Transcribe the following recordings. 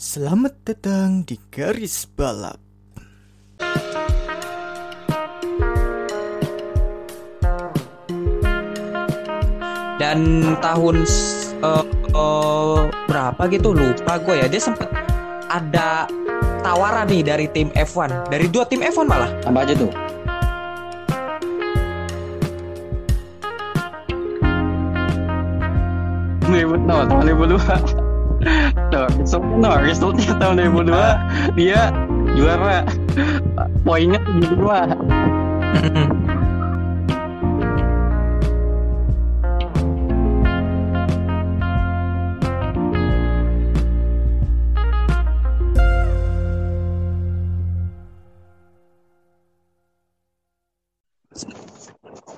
Selamat datang di garis balap. dan tahun uh, uh, berapa gitu? Lupa gue ya. Dia sempet ada tawaran nih dari tim F1 dari dua tim F1 malah. Apa aja tuh? no, tahun 2002 Tuh, so, no, resultnya tahun 2002 dia juara poinnya 72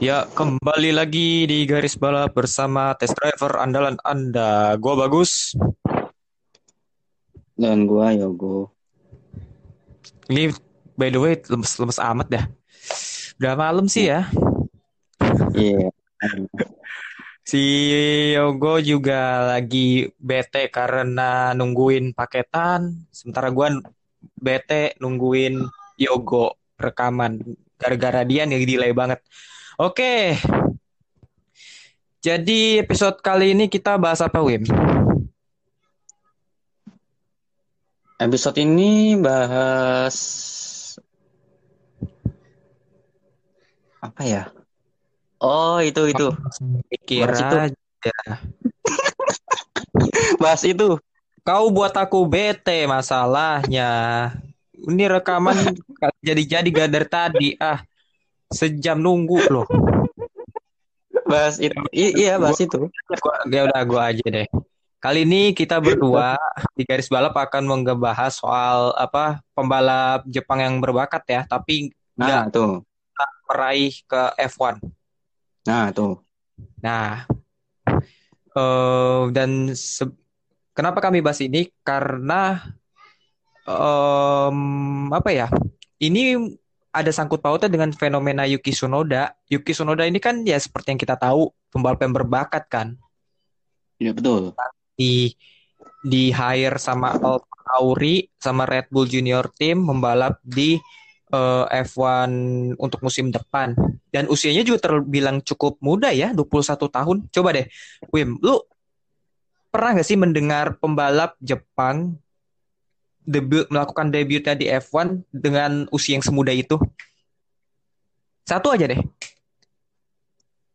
Ya, kembali lagi di garis balap bersama test driver andalan Anda. Gua bagus. Dan gua Yogo Ini by the way lemes-lemes amat dah. Udah malam sih ya. iya Si Yogo juga lagi bete karena nungguin paketan. Sementara gua bete nungguin Yogo rekaman. Gara-gara dia nih delay banget. Oke. Jadi episode kali ini kita bahas apa, Wim? Episode ini bahas apa ya oh itu itu Bahas itu. aja. bahas itu Kau buat aku bete masalahnya. Ini rekaman jadi-jadi gak dari tadi. Ah, sejam nunggu loh. bahas itu I- iya bahas itu Gua, ya udah gua aja deh. Kali ini kita berdua di garis balap akan membahas soal apa pembalap Jepang yang berbakat ya, tapi nah tuh meraih ke F1. nah tuh Nah, eh dan se- kenapa kami bahas ini? Karena em, apa ya? Ini ada sangkut pautnya dengan fenomena Yuki Tsunoda. Yuki Tsunoda ini kan ya seperti yang kita tahu pembalap yang berbakat kan. iya betul Di di hire sama Alfa Tauri sama Red Bull Junior Team membalap di eh, F1 untuk musim depan. Dan usianya juga terbilang cukup muda ya, 21 tahun. Coba deh, Wim, lu pernah gak sih mendengar pembalap Jepang debut melakukan debutnya di F1 dengan usia yang semuda itu? Satu aja deh.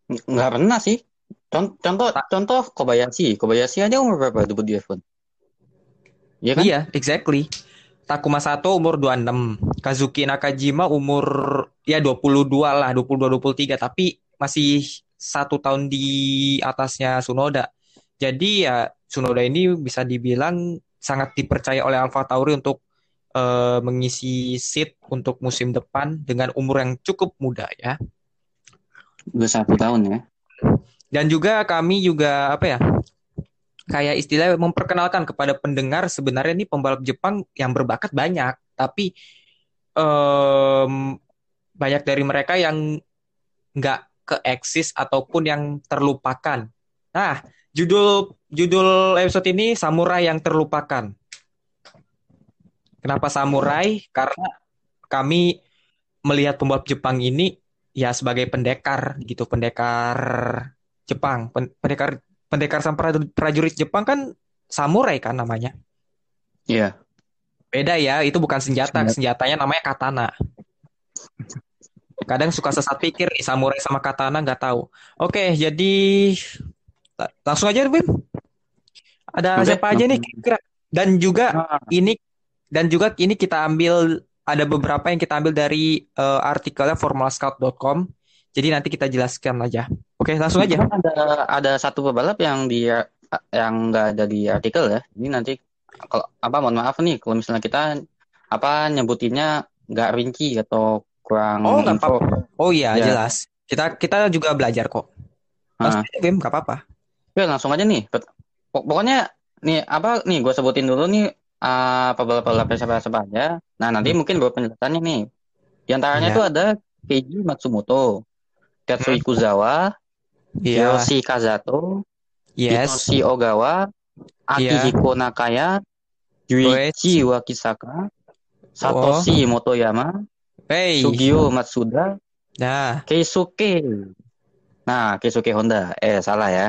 Ng- nggak pernah sih contoh contoh Kobayashi Kobayashi aja umur berapa debut di F1 Iya kan Iya, exactly. Takuma Sato umur 26, Kazuki Nakajima umur ya 22 lah, 22 23 tapi masih satu tahun di atasnya Tsunoda. Jadi ya Tsunoda ini bisa dibilang sangat dipercaya oleh Alfa Tauri untuk eh, mengisi seat untuk musim depan dengan umur yang cukup muda ya. udah satu tahun ya Dan juga kami juga apa ya? Kayak istilahnya memperkenalkan kepada pendengar sebenarnya ini pembalap Jepang yang berbakat banyak, tapi em, banyak dari mereka yang nggak keeksis ataupun yang terlupakan. Nah, judul judul episode ini Samurai yang terlupakan. Kenapa samurai? Karena kami melihat pembalap Jepang ini ya sebagai pendekar gitu, pendekar Jepang, Pen- pendekar pendekar praju- prajurit Jepang kan samurai kan namanya. iya Beda ya, itu bukan senjata, Senjata. senjatanya namanya katana. Kadang suka sesat pikir nih samurai sama katana nggak tahu. Oke, jadi la- langsung aja Wim. Ada Oke, siapa aja nih kira-kira? Dan juga Ah, ini dan juga ini kita ambil ada beberapa yang kita ambil dari eh, artikelnya formulascout.com. Jadi nanti kita jelaskan aja. Oke, langsung aja. Ada ada satu pebalap yang dia yang nggak ada di artikel ya. Ini nanti kalau apa mohon maaf nih kalau misalnya kita apa nyebutinnya nggak rinci atau kurang Oh, info. Oh iya, Ya. jelas. Kita kita juga belajar kok. Ah, aja, Wim, nggak apa-apa. ya langsung aja nih. Pokoknya nih apa nih gue sebutin dulu nih ah, pebalap-pebalap siapa siapa aja. Nah nanti Hmm. mungkin beberapa penjelasannya nih. Di antaranya Iya. tuh ada Keiji Matsumoto, Tetsuya Kuzawa, Iya, Yoshi Kazato, yes. Hitoshi Ogawa, Iya. Akihiko Nakaya, Yuichi Wakisaka, Satoshi Motoyama, Hey. Sugio Matsuda, Nah, Keisuke. Nah, Keisuke Honda. Eh, salah ya.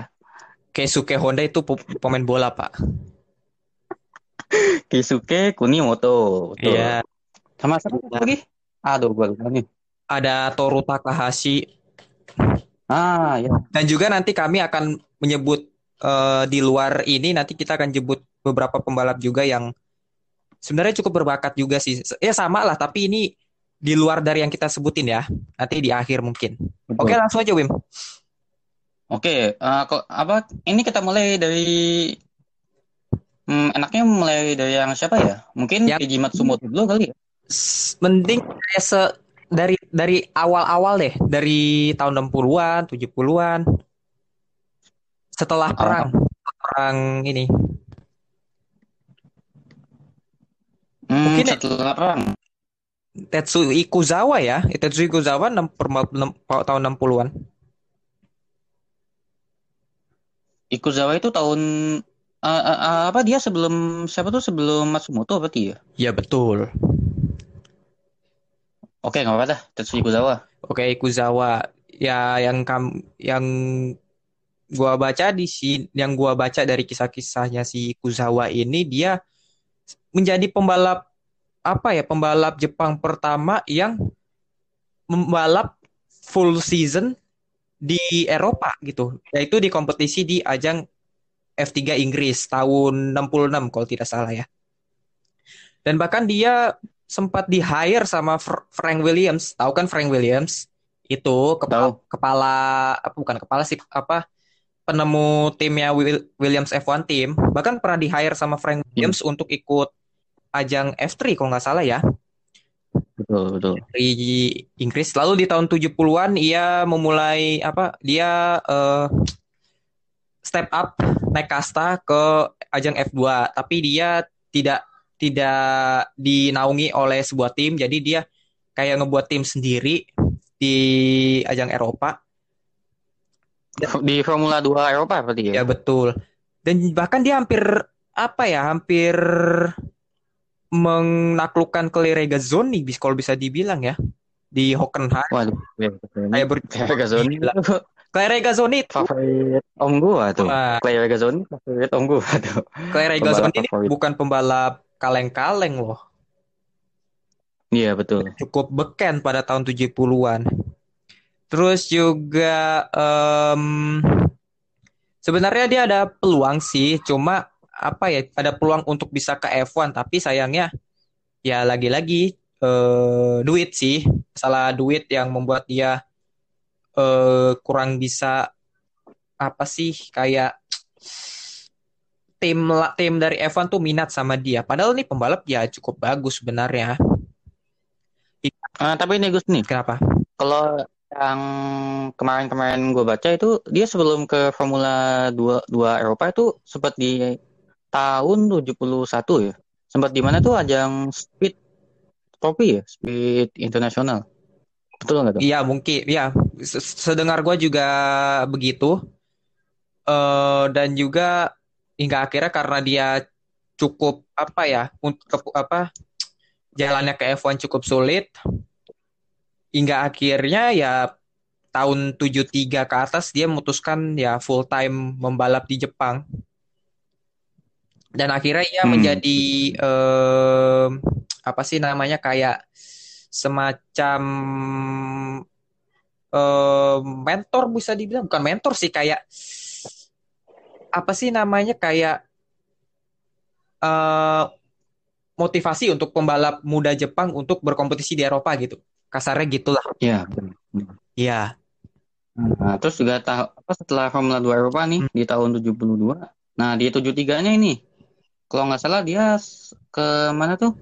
Keisuke Honda itu pe- pemain bola, Pak. Keisuke Kunimoto. Iya. Sama siapa lagi? Aduh, gua lupa nih. Ada Toru Takahashi Ah, ya. dan juga nanti kami akan menyebut eh, di luar ini nanti kita akan jemput beberapa pembalap juga yang sebenarnya cukup berbakat juga sih. Ya sama lah, tapi ini di luar dari yang kita sebutin ya. Nanti di akhir mungkin. Betul. Oke, langsung aja Wim. Oke, eh, kok apa? Ini kita mulai dari hmm, enaknya mulai dari yang siapa ya? Mungkin Yang- Matsumoto dulu kali ya. Mending kayak se dari dari awal-awal deh, dari tahun 60-an, 70-an. Setelah perang, perang ini. Hmm, Mungkin ya- setelah perang. Tetsuya Ikuzawa ya. Tetsuya Ikuzawa enam- per- enam- tahun 60-an. Ikuzawa itu tahun eh, eh, eh, apa dia sebelum siapa tuh sebelum Matsumoto berarti ya? Ya betul. Oke, nggak apa-apa dah. Tetsuya Ikuzawa. Oke, Ikuzawa. Ya yang kam yang gua baca di sini, yang gua baca dari kisah-kisahnya si Ikuzawa ini dia menjadi pembalap apa ya? Pembalap Jepang pertama yang membalap full season di Eropa gitu. Yaitu di kompetisi di ajang F3 Inggris tahun 66 kalau tidak salah ya. Dan bahkan dia sempat di hire sama Fr- Frank Williams. Tahu kan Frank Williams? Itu kepala, Tahu. kepala apa bukan kepala sih apa penemu timnya Will- Williams F1 team. Bahkan pernah di hire sama Frank Williams untuk ikut ajang F3 kalau nggak salah ya Betul, betul. di Inggris. Lalu di tahun 70-an ia memulai apa? Dia eh, step up naik kasta ke ajang F2, tapi dia tidak tidak dinaungi oleh sebuah tim, jadi dia kayak ngebuat tim sendiri di ajang Eropa. Di Formula 2 Eropa berarti ya? Ya betul. Dan bahkan dia hampir apa ya? Hampir menaklukkan Clay Regazzoni bis kalau bisa dibilang ya di Hockenheim. Waduh, ya, Kayak ber Clay Regazzoni Gila. itu favorit om gua tuh. Clay Regazzoni favorit om gua tuh. Regazzoni Pembalap ini bukan pembalap kaleng-kaleng loh. Iya, betul. Cukup beken pada tahun 70-an. Terus juga em, sebenarnya dia ada peluang sih, cuma apa ya, ada peluang untuk bisa ke F1, tapi sayangnya ya lagi-lagi eh, duit sih. Masalah duit yang membuat dia eh, kurang bisa apa sih kayak tim tim dari F1 tuh minat sama dia. Padahal nih pembalap ya cukup bagus sebenarnya. Ah, tapi ini Gus nih, Kenapa? kalau yang kemarin-kemarin gue baca itu dia sebelum ke Formula 2 2 Eropa itu sempat di tahun 71 ya. Sempat di mana tuh ajang Speed Trophy ya, Speed Internasional. Betul nggak tuh? Iya mungkin, ya se- sedengar gue juga begitu. eh dan juga hingga akhirnya karena dia cukup apa ya, untuk apa jalannya ke F1 cukup sulit, hingga akhirnya ya tahun 73 ke atas dia memutuskan ya full time membalap di Jepang. Dan akhirnya ia Hmm. menjadi em, apa sih namanya kayak semacam em, mentor bisa dibilang bukan mentor sih kayak apa sih namanya kayak eh, motivasi untuk pembalap muda Jepang untuk berkompetisi di Eropa gitu. Kasarnya gitulah. Iya. betul. Iya. Nah, terus juga ta- apa setelah Formula 2 Eropa nih Hmm. di tahun 72. Nah, di 73-nya ini kalau nggak salah dia ke mana tuh?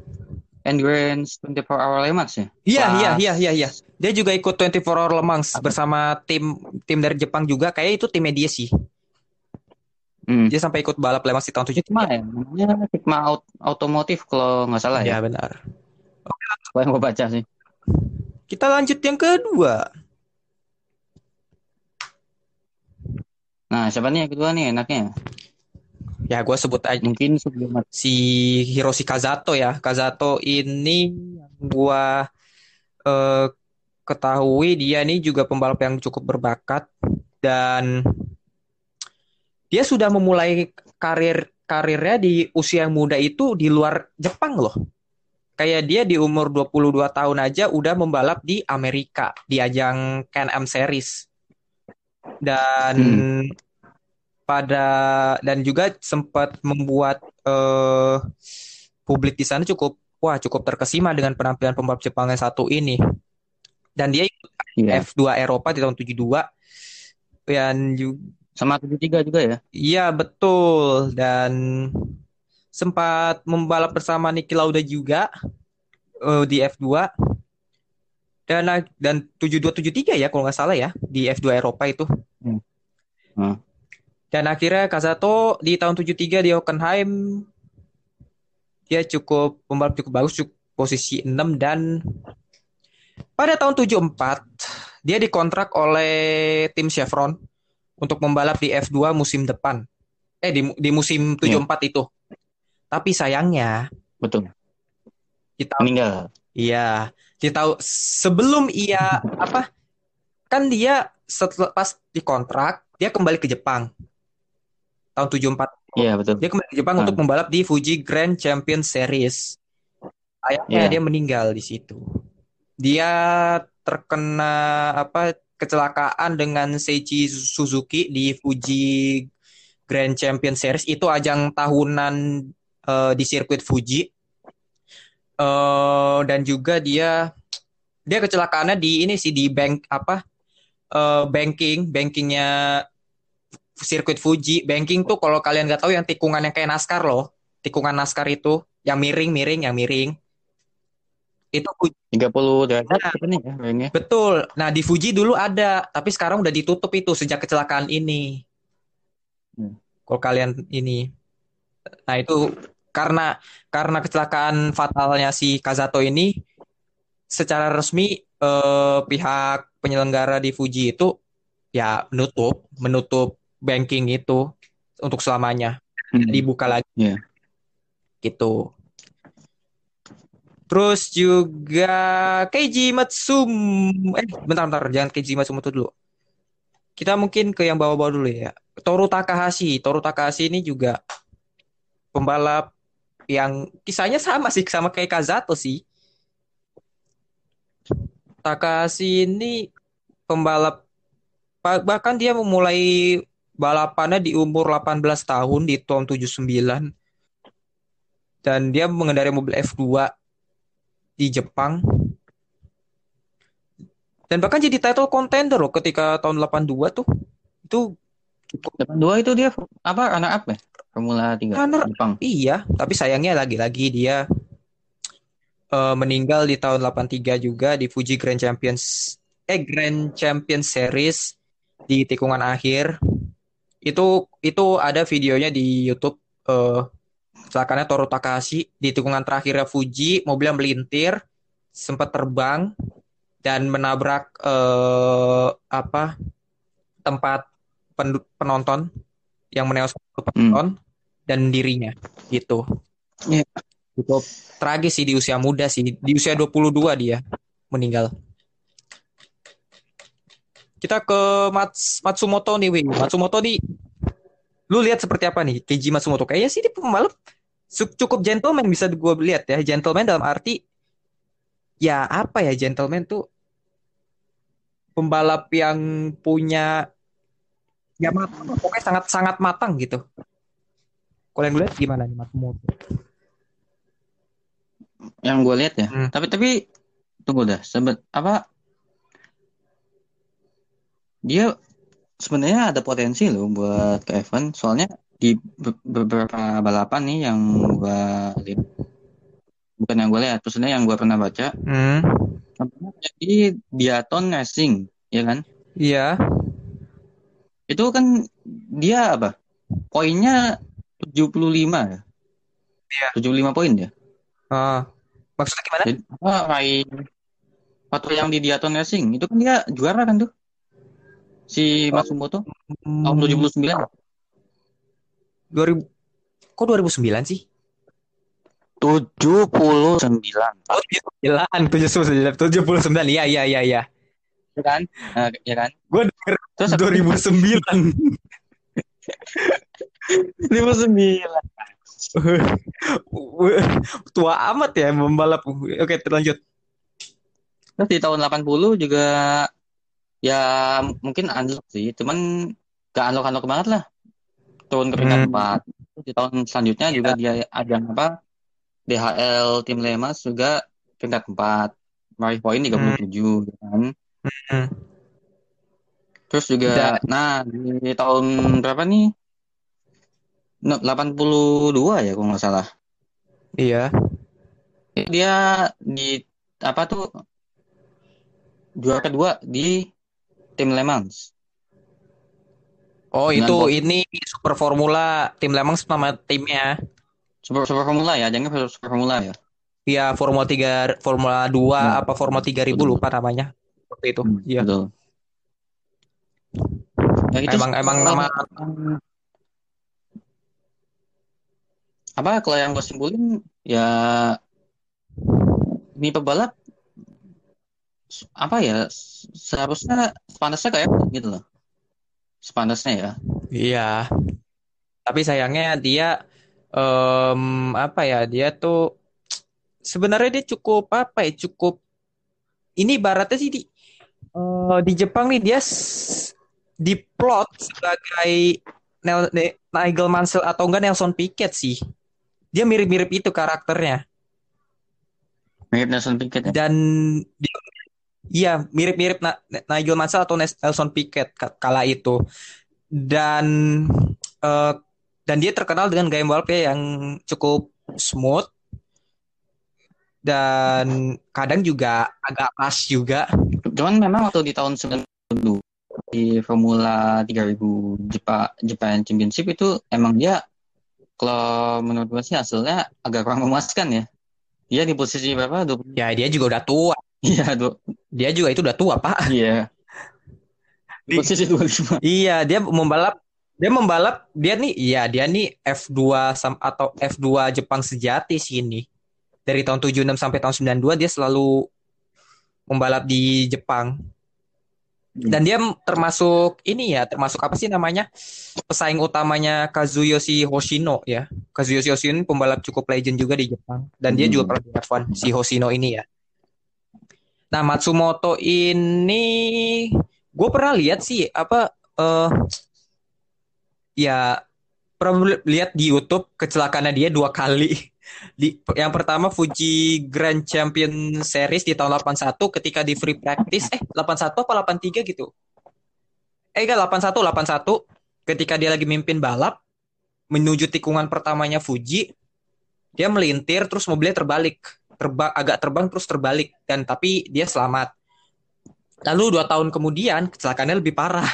Endurance 24 Hour Le Mans ya? Iya, iya, iya, iya, iya. Dia juga ikut 24 Hour Le Mans bersama tim tim dari Jepang juga. Kayak itu timnya dia sih. Hmm. Dia sampai ikut balap Le Mans di tahun 73. Sigma ya, namanya Sigma Aut- Automotive kalau nggak salah Ya, ya. benar. Kalau yang gue baca sih. Kita lanjut yang kedua. Nah, siapa nih yang kedua nih enaknya? ya gue sebut aja Mungkin sebelum si Hiroshi Kazato ya. Kazato ini yang gua eh, ketahui dia ini juga pembalap yang cukup berbakat dan dia sudah memulai karir karirnya di usia yang muda itu di luar Jepang loh. Kayak dia di umur 22 tahun aja udah membalap di Amerika di ajang Can-Am Series. Dan pada dan juga sempat membuat eh, publik di sana cukup wah cukup terkesima dengan penampilan pembalap Jepang yang satu ini. Dan dia ikut Iya. F2 Eropa di tahun 72 dan juga Sama 73 juga ya. Iya betul dan sempat membalap bersama Niki Lauda juga eh, di F2 dan dan 7273 ya kalau nggak salah ya di F2 Eropa itu. Hmm. Hmm. Dan akhirnya Kazato di tahun 73 di Hockenheim dia cukup pembalap cukup bagus cukup posisi 6 dan pada tahun 74 dia dikontrak oleh tim Chevron untuk membalap di F2 musim depan. Eh di di musim 74 itu. Tapi sayangnya Betul. tahun Meninggal. iya, tahun sebelum ia apa? Kan dia setelah pas dikontrak, dia kembali ke Jepang. Tahun 74 Iya, betul. dia kembali ke Jepang Ah. untuk membalap di Fuji Grand Champion Series. Sayangnya Iya. dia meninggal di situ. Dia terkena apa kecelakaan dengan Seiichi Suzuki di Fuji Grand Champion Series itu ajang tahunan eh, di sirkuit Fuji. Eh, dan juga dia dia kecelakaannya di ini sih di bank apa eh, banking bankingnya sirkuit Fuji. Banking tuh kalau kalian nggak tahu yang tikungan yang kayak NASCAR loh. Tikungan NASCAR itu yang miring-miring, yang miring. Itu Fuji. 30 derajat Nah. apa nih ya ringnya? betul. Nah, di Fuji dulu ada, tapi sekarang udah ditutup itu sejak kecelakaan ini. Hmm. Kalau kalian ini. Nah, itu karena karena kecelakaan fatalnya si Kazato ini secara resmi eh, pihak penyelenggara di Fuji itu ya menutup, menutup banking itu untuk selamanya. Hmm. dibuka lagi. Iya. Gitu. Terus juga Keiji Matsum. Eh, bentar-bentar, jangan Keiji Matsumoto dulu. Kita mungkin ke yang bawah-bawah dulu ya. Toru Takahashi. Toru Takahashi ini juga pembalap yang kisahnya sama sih, sama kayak Kazato sih. Takahashi ini pembalap bah- bahkan dia memulai balapannya di umur 18 tahun di tahun 79 dan dia mengendarai mobil F2 di Jepang dan bahkan jadi title contender loh ketika tahun 82 tuh itu 82 itu dia apa runner up ya? Formula 3 Runner Jepang. iya tapi sayangnya lagi-lagi dia eh, meninggal di tahun 83 juga di Fuji Grand Champions eh Grand Champion Series di tikungan akhir itu itu ada videonya di YouTube eh kecelakaannya Toru Takahashi di tikungan terakhirnya Fuji mobilnya melintir sempat terbang dan menabrak eh, apa tempat pen- penonton yang menewaskan penonton dan dirinya gitu. Iya. Cukup tragis sih di usia muda sih di usia 22 dia meninggal. Kita ke Mats, Matsumoto nih, Wing. Matsumoto nih, lu lihat seperti apa nih Keiji Matsumoto? Kayaknya sih dia pembalap cukup gentleman bisa gue lihat ya. Gentleman dalam arti ya apa ya gentleman tuh pembalap yang punya ya matang, pokoknya sangat sangat matang gitu. Kalau yang lihat gimana nih Matsumoto? Yang gue lihat ya. Hmm. Tapi tapi tunggu dah. Sebet apa? Dia sebenarnya ada potensi loh buat ke Evan. Soalnya di be- beberapa balapan nih yang gue lihat, bukan yang gue lihat, maksudnya yang gue pernah baca. Hmm, Jadi Diaton Racing, ya kan? iya. Itu kan dia apa? Poinnya 75 ya? Iya. 75 poin ya? Ah, maksudnya gimana? Jadi apa raih waktu yang di Diaton Racing itu kan dia juara kan tuh si Oh. Matsumoto tahun 79 2000 kok 2009 sih? 79. Oh, 79, 79, 79. Iya, iya, iya, iya. Ya kan? Nah, ya kan? Gue denger Terus 2009. 2009. Tua amat ya membalap. Oke, terlanjut. Terus di tahun 80 juga ya mungkin unlock sih, cuman gak unlock-unlock banget lah. Turun ke peringkat Hmm. 4. Di tahun selanjutnya juga dia ajang apa? DHL tim Le Mans juga peringkat 4. Meraih poin 37 gitu kan. Hmm. Terus juga nah di tahun berapa nih? No, 82 ya kalau nggak salah. Iya. Dia di apa tuh juara kedua di tim Le Mans. Oh, Dengan itu poin. ini Super Formula tim Le Mans nama timnya. Super Super Formula ya, jangan Super, Super Formula ya. Iya, Formula 3, Formula 2 Hmm. apa Formula 3000 Betul. lupa namanya. Seperti itu. Hmm, Iya. betul. Ya, itu Emang emang nama apa kalau yang gue simpulin ya ini pebalap apa ya seharusnya sepantasnya kayak gitu loh sepantasnya ya Iya. Tapi sayangnya dia em, apa ya? Dia tuh sebenarnya dia cukup apa ya? Cukup ini baratnya sih di eh, di Jepang nih dia diplot sebagai Nel, Ne- Nigel Mansell atau enggak Nelson Piquet sih. Dia mirip-mirip itu karakternya. mirip Nelson Piquet ya Dan dia, iya mirip-mirip Na- Nigel Mansell atau Nelson Piquet ka- kala itu. Dan eh, dan dia terkenal dengan gaya balapnya yang cukup smooth dan kadang juga agak pas juga. cuman memang waktu di tahun 92 di Formula 3000 Jepang Japan Championship itu emang dia kalau menurut gue sih hasilnya agak kurang memuaskan ya dia di posisi berapa 20 Ya dia juga udah tua. Iya Dia juga itu udah tua, Pak. iya di posisi 25 Iya, dia membalap dia membalap dia nih iya dia nih F2 sam- atau F2 Jepang sejati sih ini. Dari tahun 76 sampai tahun 92 dia selalu membalap di Jepang. Dan dia termasuk ini ya, termasuk apa sih namanya? Pesaing utamanya Kazuyoshi Hoshino ya. Kazuyoshi Hoshino pembalap cukup legend juga di Jepang dan dia juga Hmm. pernah di F1 si Hoshino ini ya. Nah, Matsumoto ini gue pernah lihat sih apa eh ya pernah lihat di YouTube kecelakaannya dia dua kali. Di yang pertama Fuji Grand Champion Series di tahun 81 ketika di free practice eh 81 apa 83 gitu. Eh enggak 81 81 ketika dia lagi mimpin balap menuju tikungan pertamanya Fuji dia melintir terus mobilnya terbalik terbang agak terbang terus terbalik dan tapi dia selamat. Lalu dua tahun kemudian kecelakaannya lebih parah.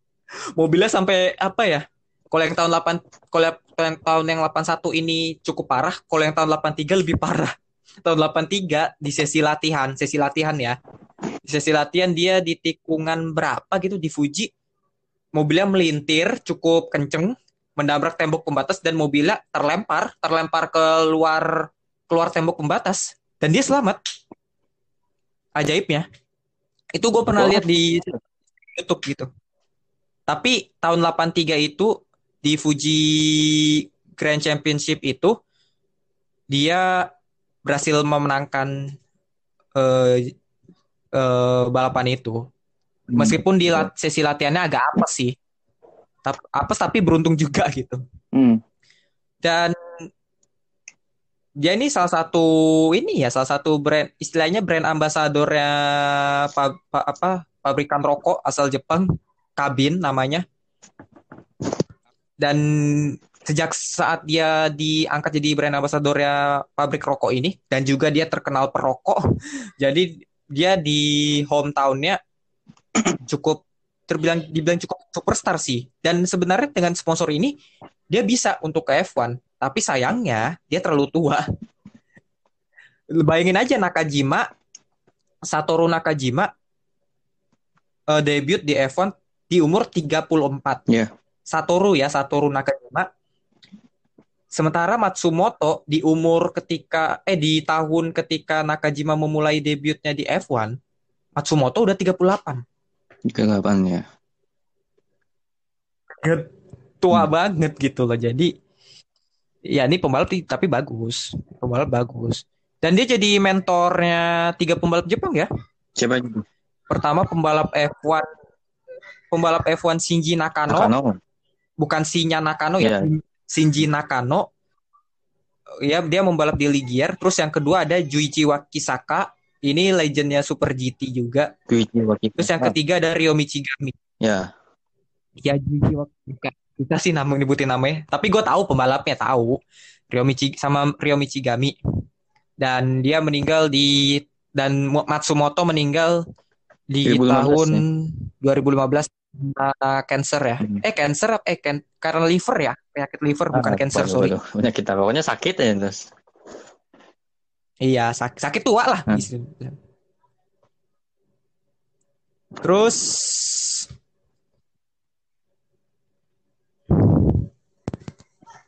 Mobilnya sampai apa ya? Kalau yang tahun 8 kalau yang tahun yang 81 ini cukup parah kalau yang tahun 83 lebih parah. Tahun 83 di sesi latihan sesi latihan ya. Di sesi latihan dia di tikungan berapa gitu di Fuji. Mobilnya melintir cukup kenceng menabrak tembok pembatas dan mobilnya terlempar terlempar keluar keluar tembok pembatas dan dia selamat. Ajaibnya. Itu gue pernah lihat di YouTube gitu. Tapi tahun 83 itu di Fuji Grand Championship itu dia berhasil memenangkan eh, eh, balapan itu. Meskipun di lat- sesi latihannya agak apes sih. Tap- apes tapi beruntung juga gitu. Hmm. dan dia ini salah satu ini ya salah satu brand istilahnya brand ambasadornya pa- pa- apa pabrikan rokok asal Jepang Kabin namanya. Dan sejak saat dia diangkat jadi brand ambasadornya pabrik rokok ini dan juga dia terkenal perokok jadi dia di hometownnya cukup terbilang dibilang cukup superstar sih. Dan sebenarnya dengan sponsor ini dia bisa untuk ke F1 tapi sayangnya dia terlalu tua bayangin aja Nakajima Satoru Nakajima eh, debut di F1 di umur 34 Iya. Satoru ya Satoru Nakajima Sementara Matsumoto di umur ketika eh di tahun ketika Nakajima memulai debutnya di F1, Matsumoto udah 38. 38 ya. Tua Hmm. banget gitu loh. Jadi ya ini pembalap tapi bagus. Pembalap bagus. Dan dia jadi mentornya tiga pembalap Jepang ya. Siapa itu? Pertama pembalap F1 pembalap F1 Shinji Nakano, Nakano. bukan Shinya Nakano ya, Iya. Shinji Nakano. Ya, dia membalap di Ligier. Terus yang kedua ada Juichi Wakisaka. Ini legendnya Super GT juga. Yuichi Wakita. Terus yang ketiga ada Ryo Michigami. Ya. Ya Juichi Wakisaka. Kita sih nama nyebutin namanya. Tapi gue tahu pembalapnya tahu. Ryo Michi sama Ryo Michigami. Dan dia meninggal di dan Matsumoto meninggal di 2015 tahun ya? 2015 karena cancer ya. Hmm. Eh cancer apa? Eh can- karena liver ya. Penyakit liver bukan Ah, cancer, sorry. Penyakit apa? Pokoknya sakit ya terus. Iya, sakit, sakit tua lah. Hmm. Terus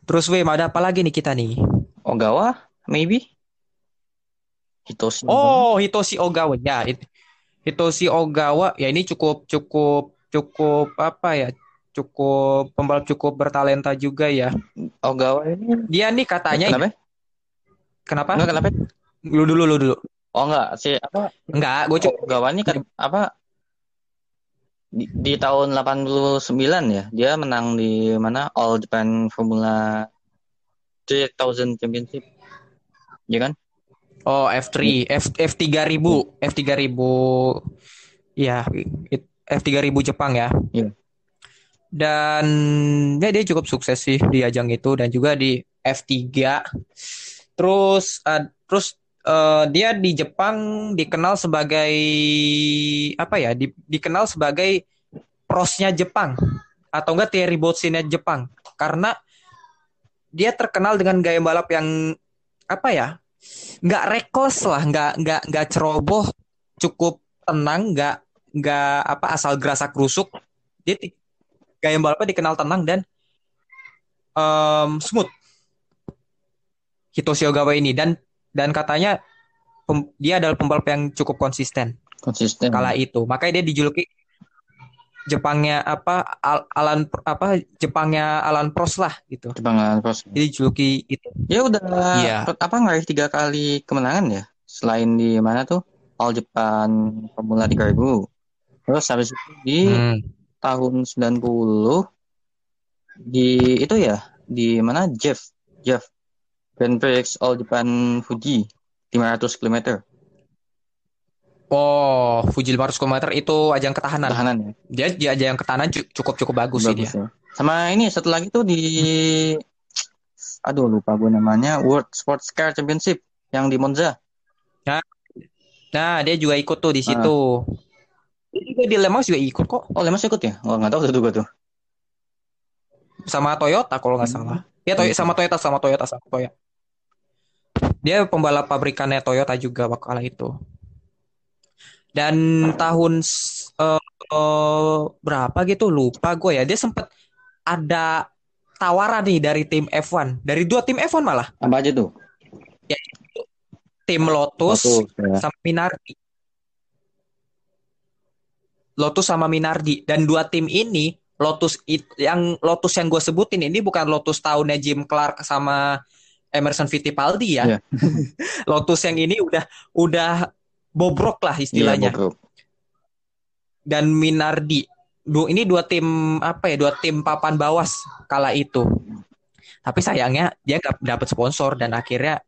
Terus Weh, ada apa lagi nih kita nih? Ogawa, maybe? Hitoshi. Oh, Hitoshi Ogawa. Ya, Hit- Hitoshi Ogawa. Ya ini cukup cukup cukup apa ya? Cukup pembalap cukup bertalenta juga ya. Ogawa ini. Dia nih katanya Kenapa? kenapa? Enggak, kenapa? Lu dulu lu dulu. Oh enggak, si apa? Enggak, gue cukup Ogawa ini kan apa? Di, di tahun 89 ya, dia menang di mana? All Japan Formula 3000 Championship. Ya kan? Oh, F3, F F3000, F3000. Ya, it- F3000 Jepang ya. Iya. Dan ya dia cukup sukses sih di ajang itu dan juga di F3. Terus uh, terus uh, dia di Jepang dikenal sebagai apa ya? Di- dikenal sebagai prosnya Jepang atau enggak Thierry Boutsinnya Jepang karena dia terkenal dengan gaya balap yang apa ya? nggak reckless lah, nggak nggak nggak ceroboh, cukup tenang, nggak nggak apa asal gerasak kerusuk. Dia gaya balapnya dikenal tenang dan em, smooth. Hitoshi Ogawa ini dan dan katanya pem- dia adalah pembalap yang cukup konsisten Konsisten. kala itu. Makanya dia dijuluki Jepangnya apa Al- Alan apa Jepangnya Alan Prost lah gitu. Jepang Cross. Jadi dijuluki itu. Ya udah Iya. apa ngeraih tiga kali kemenangan ya? Selain di mana tuh? All Japan Formula 3000. Terus habis itu di Hmm. tahun 90 di itu ya, di mana Jeff Jeff Grand Prix All Japan Fuji 500 km Oh, Fuji 500 km itu ajang ketahanan. tahanan ya. Dia dia ajang ketahanan cu- cukup cukup bagus, sih dia. Bagus ya. Sama ini satu lagi tuh di aduh lupa gue namanya World Sports Car Championship yang di Monza. Nah, dia juga ikut tuh di situ. Dia juga di Le Mans juga ikut kok Oh, Lemas ikut ya? Oh, nggak tahu tuh gue tuh. sama Toyota kalau nggak Hmm. salah. Ya Toy- sama Toyota sama Toyota sama Toyota. Dia pembalap pabrikannya Toyota juga wakala itu. Dan tahun eh, eh, berapa gitu lupa gue ya. Dia sempat ada tawaran nih dari tim F1, dari dua tim F1 malah, Apa aja tuh? tim Lotus Lotus, ya. sama Minardi. Lotus sama Minardi dan dua tim ini Lotus it- yang Lotus yang gue sebutin ini bukan Lotus tahunnya Jim Clark sama Emerson Fittipaldi ya. Iya. Lotus yang ini udah udah bobrok lah istilahnya. Bobrok. Dan Minardi. Du, ini dua tim apa ya? Dua tim papan bawas kala itu. Tapi sayangnya dia nggak dapat sponsor dan akhirnya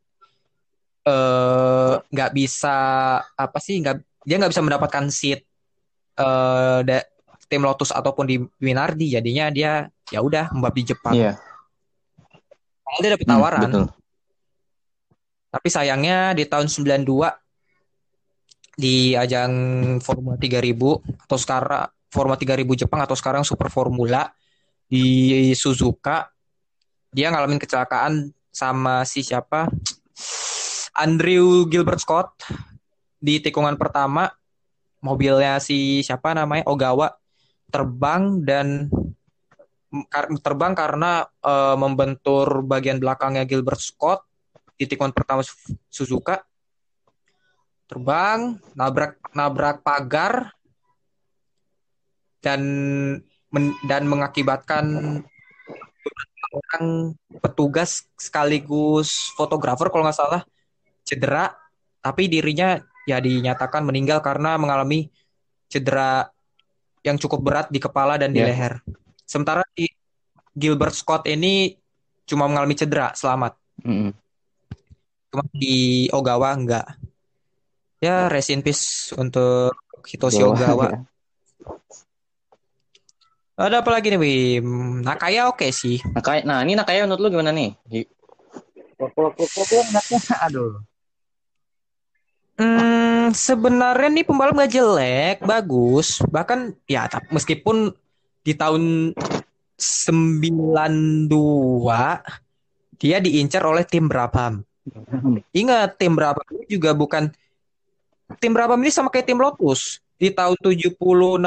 eh nggak bisa apa sih nggak dia nggak bisa mendapatkan seat eh da- tim Lotus ataupun di Minardi jadinya dia ya udah membab di Jepang. Iya. Padahal dia dapat Hmm, tawaran. betul. Tapi sayangnya di tahun 92 di ajang Formula 3000 atau sekarang Formula 3000 Jepang atau sekarang Super Formula di Suzuka dia ngalamin kecelakaan sama si siapa Andrew Gilbert Scott di tikungan pertama mobilnya si siapa namanya Ogawa terbang dan terbang karena eh, membentur bagian belakangnya Gilbert Scott di tikungan pertama Su- Suzuka. Terbang, nabrak nabrak pagar dan men- dan mengakibatkan orang petugas sekaligus fotografer kalau nggak salah cedera, tapi dirinya ya dinyatakan meninggal karena mengalami cedera yang cukup berat di kepala dan di Ya. leher. Sementara di Gilbert Scott ini cuma mengalami cedera, selamat. Mm-mm. Cuma di Ogawa enggak. Ya, rest in peace untuk Hitoshi Ogawa, Ogawa. ya. Ada apa lagi nih, Wim? Nakaya oke sih. Nakaya, nah ini Nakaya menurut lu gimana nih? Aduh. Hmm, sebenarnya nih pembalap nggak jelek, bagus. Bahkan ya meskipun di tahun 92 dia diincar oleh tim Brabham. Ingat tim Brabham ini juga bukan tim Brabham ini sama kayak tim Lotus. Di tahun 70 60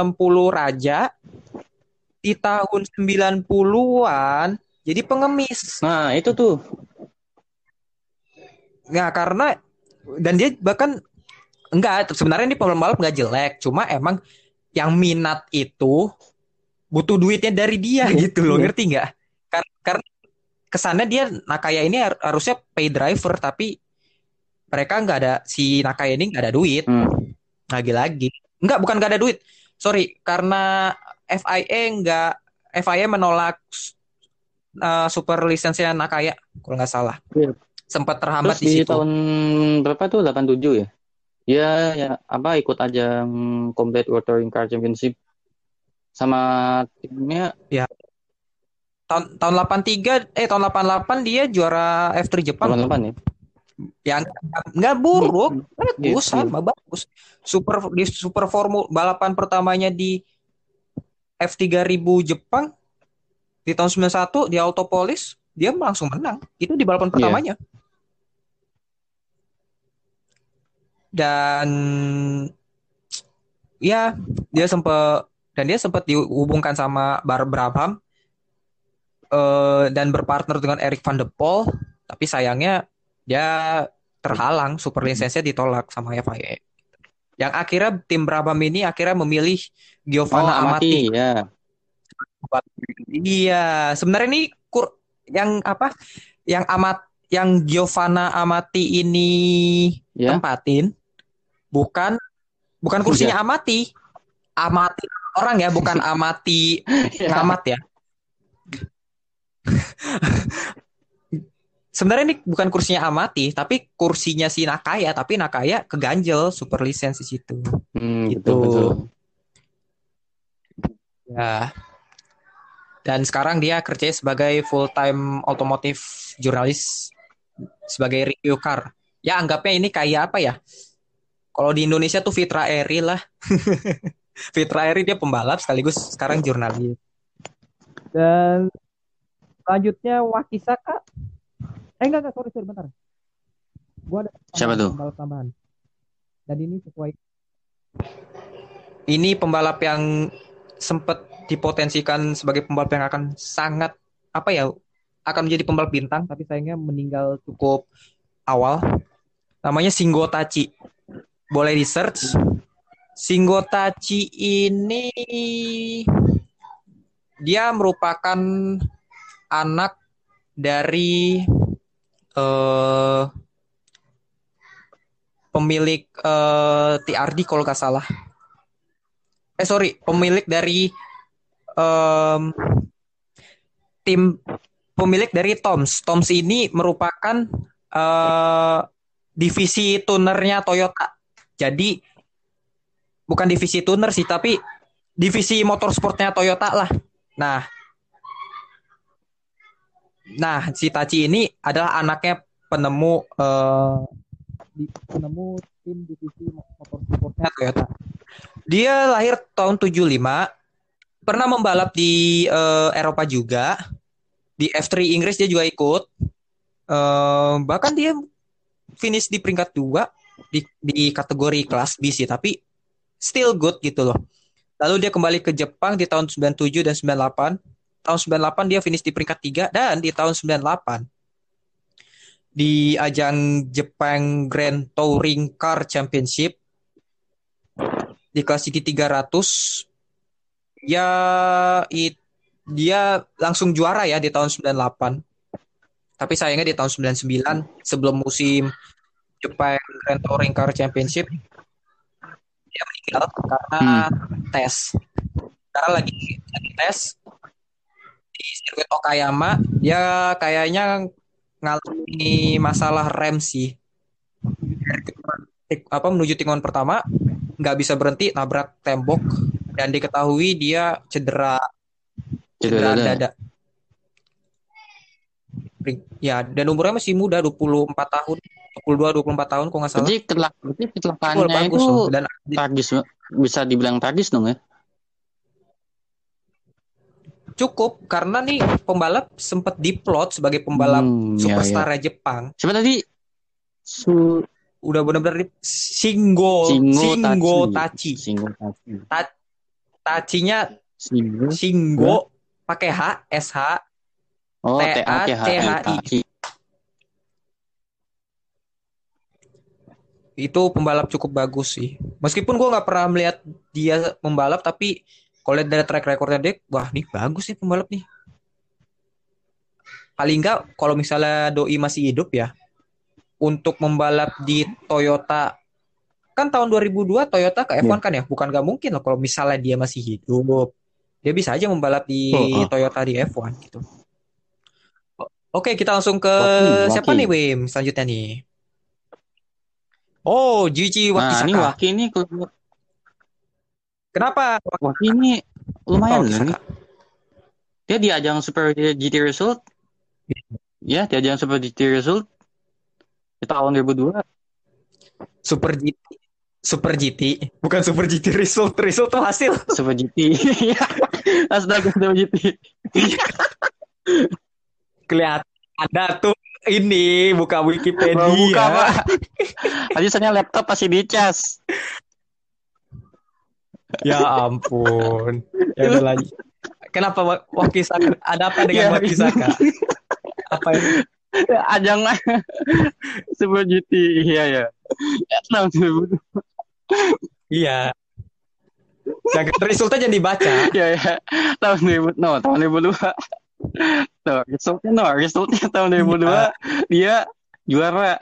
Raja di tahun 90-an jadi pengemis. Nah itu tuh. Nggak karena dan dia bahkan enggak sebenarnya ini pembalap nggak jelek, cuma emang yang minat itu butuh duitnya dari dia gitu loh, Iya. ngerti nggak? Kar- Karena kesannya dia Nakaya ini har- harusnya pay driver tapi mereka nggak ada si Nakaya ini nggak ada duit Hmm. lagi-lagi. Enggak, bukan nggak ada duit. Sorry, karena FIA nggak FIA menolak uh, super lisensinya Nakaya kalau nggak salah. Iya. Sempat terhambat Terus di di situ. tahun berapa tuh? 87 ya? Ya, ya apa ikut ajang Complete World Touring Car Championship sama timnya tahun tahun 83 eh tahun 88 dia juara F3 Jepang tahun loh. depan ya. yang nggak buruk bagus Gitu. sama bagus super di super formula balapan pertamanya di F3000 Jepang di tahun 91 di Autopolis dia langsung menang itu di balapan Iya. pertamanya dan ya dia sempat dan dia sempat dihubungkan sama Bar Brabham eh, dan berpartner dengan Eric van de Poel tapi sayangnya dia terhalang super lisensinya ditolak sama FIA yang akhirnya tim Brabham ini akhirnya memilih Giovanna Oh, Amati. Amati ya. Iya, sebenarnya ini kur yang apa? Yang amat yang Giovanna Amati ini Ya. tempatin bukan bukan kursinya Amati. Amati orang ya, bukan Amati ngamat ya. Sebenarnya ini bukan kursinya Amati, tapi kursinya si Nakaya, tapi Nakaya keganjel super lisensi situ. Hmm, Gitu. betul betul. Ya. Dan sekarang dia kerja sebagai full time otomotif jurnalis sebagai review car. Ya anggapnya ini kayak apa ya? Kalau di Indonesia tuh Fitra Eri lah. Fitra Eri dia pembalap sekaligus sekarang jurnalis. Dan selanjutnya Wakisaka. Eh enggak enggak sorry sorry bentar. Gua ada Siapa tuh? pembalap tambahan. Dan ini sesuai ini pembalap yang sempat dipotensikan sebagai pembalap yang akan sangat apa ya akan menjadi pembalap bintang tapi sayangnya meninggal cukup awal namanya Shingo Tachi boleh di search Shingo Tachi ini dia merupakan anak dari eh pemilik eh, TRD kalau nggak salah. Eh sorry pemilik dari em, tim pemilik dari Toms. Toms ini merupakan eh, divisi tunernya Toyota. Jadi bukan divisi tuner sih tapi divisi motorsportnya Toyota lah nah nah si Tachi ini adalah anaknya penemu di- penemu tim divisi motorsportnya Toyota dia lahir tahun 75, pernah membalap di eh, Eropa juga. Di F3 Inggris dia juga ikut. Eh, bahkan dia finish di peringkat 2 di di kategori kelas B sih, tapi still good gitu loh. Lalu dia kembali ke Jepang di tahun 97 dan 98 tahun 98 dia finish di peringkat 3 dan di tahun 98 di ajang Jepang Grand Touring Car Championship di kelas GT 300 ya it, dia langsung juara ya di tahun 98 tapi sayangnya di tahun 99 sebelum musim Jepang Grand Touring Car Championship karena hmm. tes karena lagi, lagi tes di sirkuit Okayama dia kayaknya ngalami masalah rem sih apa menuju tikungan pertama nggak bisa berhenti nabrak tembok dan diketahui dia cedera cedera, cedera dada. Ya, dan umurnya masih muda, 24 tahun. 22 24 tahun kok nggak salah. Jadi berarti kecelakaannya itu dan tragis bisa dibilang tragis dong ya. Cukup karena nih pembalap sempat diplot sebagai pembalap hmm, superstar ya, ya. Jepang. Siapa tadi? Su udah benar-benar Shingo Shingo, Shingo Tachi. Shingo Tachi. Ta Tachinya Shingo, Shingo pakai H S H oh, T A T H I. Itu pembalap cukup bagus sih. Meskipun gue nggak pernah melihat dia membalap, tapi kalau lihat dari track recordnya dia, wah nih bagus nih pembalap nih. Paling enggak kalau misalnya doi masih hidup ya, untuk membalap di Toyota kan tahun 2002 Toyota ke F1 yeah. kan ya, bukan gak mungkin loh kalau misalnya dia masih hidup. Dia bisa aja membalap di oh, oh. Toyota di F1 gitu. Oke, kita langsung ke Waki, siapa nih Wim selanjutnya nih? Oh, Gigi Wakisaka. Nah, ini Waki ini Kenapa? Waki ini lumayan oh, nih. Dia di ajang Super GT Result. Ya, di ajang Super GT Result di tahun 2002. Super GT. Super GT, bukan Super GT Result. Result tuh hasil. Super GT. Astaga, Super GT. Kelihatan ada tuh ini buka Wikipedia. Buka, Pak. Tadi saya laptop masih dicas. Ya ampun. Ya udah lagi. Kenapa Wakisaka? Ada apa dengan ya, Wakisaka? apa ini? Ajang sebuah GT iya ya. Tahun Iya. Jangan resultnya jangan dibaca. Iya ya. Tahun 2000 no, tahun 2002. Tuh, resultnya no, resultnya tahun 2002 iya. dia juara.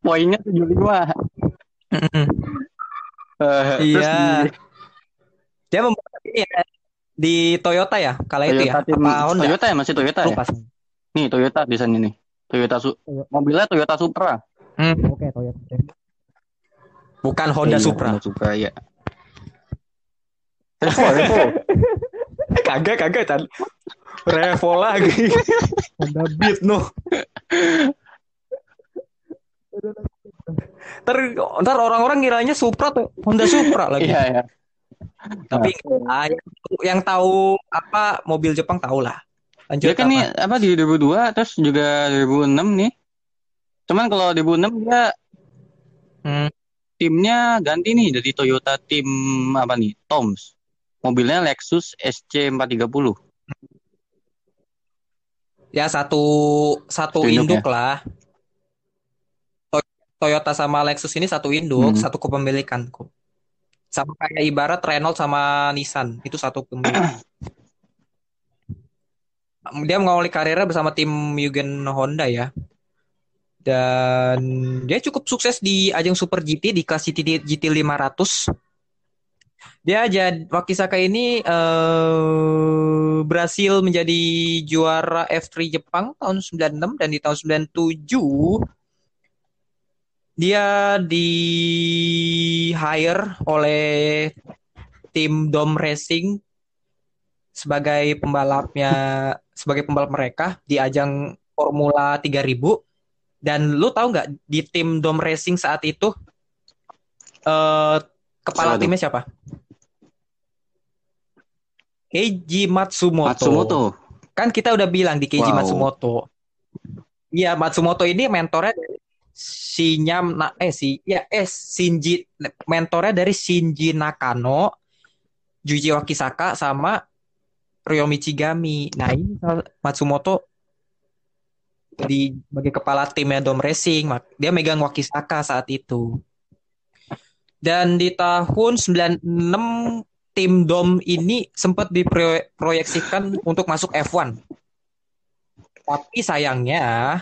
Poinnya 75. Uh, iya. Dia membuat ini ya, di Toyota ya kala itu ya. Tim, Apa Honda? Toyota ya masih Toyota Lupa. ya. Nih Toyota di sana nih. Toyota Su mobilnya Toyota Supra. Hmm. Oke okay, Toyota. Bukan Honda eh, Supra. Honda Supra ya. Revo, Revo. kagak, kagak, Chan. Revo lagi. Honda Beat, no. ntar, ntar orang-orang ngiranya Supra tuh Honda Supra lagi. Iya, iya. Tapi nah. yang, yang tahu apa mobil Jepang tahu lah. Lanjut dia kan apa? nih apa di 2002 terus juga 2006 nih. Cuman kalau 2006 dia hmm. timnya ganti nih dari Toyota tim apa nih? Toms. Mobilnya Lexus SC430. Ya satu satu induk, induk ya? lah. Toyota sama Lexus ini satu induk, hmm. satu kepemilikan kok. Sama kayak ibarat Renault sama Nissan, itu satu kepemilikan. dia mengawali karirnya bersama tim Mugen Honda ya. Dan dia cukup sukses di ajang Super GT di kelas GT, GT 500. Dia aja Wakisaka ini uh, berhasil menjadi juara F3 Jepang tahun 96 dan di tahun 97 dia di hire oleh tim Dom Racing sebagai pembalapnya sebagai pembalap mereka di ajang Formula 3000 dan lu tahu nggak di tim Dom Racing saat itu uh, kepala Salah timnya siapa? Keiji Matsumoto. Matsumoto. Kan kita udah bilang di Keiji wow. Matsumoto. Iya, Matsumoto ini mentornya si Nyam na, eh si ya eh Shinji mentornya dari Shinji Nakano, Juji Wakisaka sama Ryo Michigami. Nah ini Matsumoto di sebagai kepala timnya Dom Racing, dia megang Wakisaka saat itu. Dan di tahun 96 tim Dom ini sempat diproyeksikan untuk masuk F1. Tapi sayangnya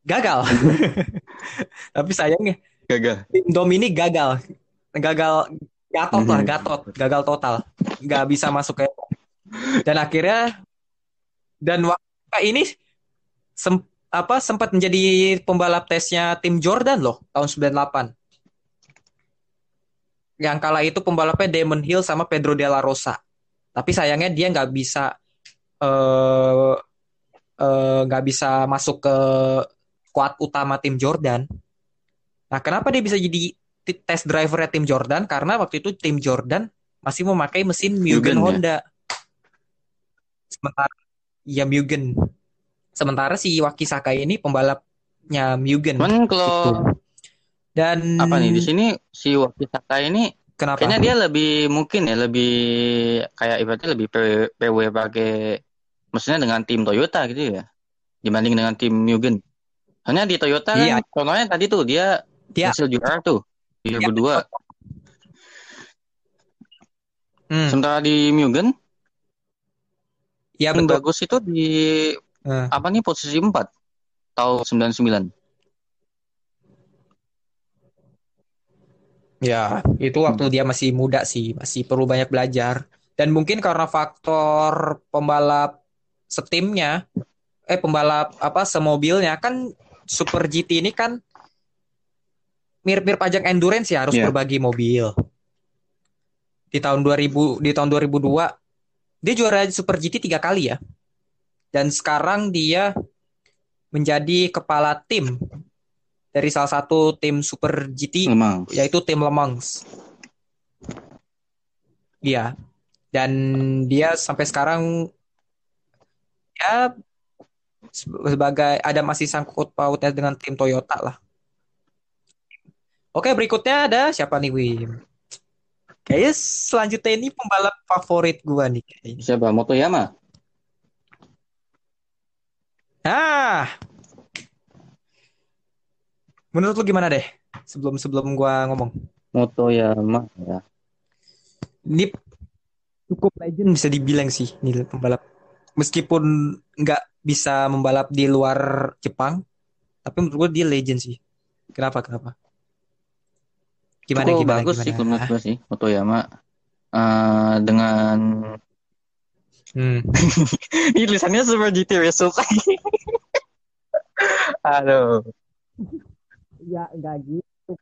gagal. Tapi sayangnya Gagal. tim Dom ini gagal. Gagal gatot lah, Mhm. gatot, gagal total. Nggak bisa masuk ke dan akhirnya dan waktu ini sem- apa sempat menjadi pembalap tesnya tim Jordan loh tahun 98. Yang kala itu pembalapnya Damon Hill sama Pedro de la Rosa. Tapi sayangnya dia nggak bisa eh eh, nggak bisa masuk ke squad utama tim Jordan. Nah, kenapa dia bisa jadi test driver tim Jordan? Karena waktu itu tim Jordan masih memakai mesin Mugen Mugen, ya? Honda. Sementara ya Mugen. Sementara si Wakisaka ini pembalapnya Mugen. Cuman kalau Gitu. Dan apa nih di sini si Wakisaka ini kenapa? kayaknya dia lebih mungkin ya lebih kayak ibaratnya lebih PW pakai maksudnya dengan tim Toyota gitu ya dibanding dengan tim Mugen. Hanya di Toyota kan Iya. contohnya tadi tuh dia Dia- hasil juara tuh 2002. Hmm, Sementara di Mugen ya yang betul. bagus itu di Eh. apa nih posisi 4 tahun 99. Ya, itu waktu dia masih muda sih, masih perlu banyak belajar. Dan mungkin karena faktor pembalap setimnya, eh pembalap apa semobilnya kan Super GT ini kan mirip-mirip ajang endurance ya, harus Iya. berbagi mobil. Di tahun 2000, di tahun 2002 dia juara Super GT tiga kali ya. Dan sekarang dia menjadi kepala tim dari salah satu tim Super GT Memang. yaitu tim Le Mans. Iya. Dan dia sampai sekarang ya sebagai ada masih sangkut pautnya dengan tim Toyota lah. Oke, berikutnya ada siapa nih, Wim? Kayaknya selanjutnya ini pembalap favorit gua nih kayaknya. Siapa? Motoyama. Ah. Menurut lu gimana deh? Sebelum sebelum gua ngomong. Motoyama ya. Ini cukup legend bisa dibilang sih ini pembalap. Meskipun nggak bisa membalap di luar Jepang, tapi menurut gue dia legend sih. Kenapa? Kenapa? Gimana? Cukup gimana? bagus sih gimana? kalau menurut gue sih Motoyama Eh, dengan Hmm. ini tulisannya Super GT Result Aduh. Ya nggak gitu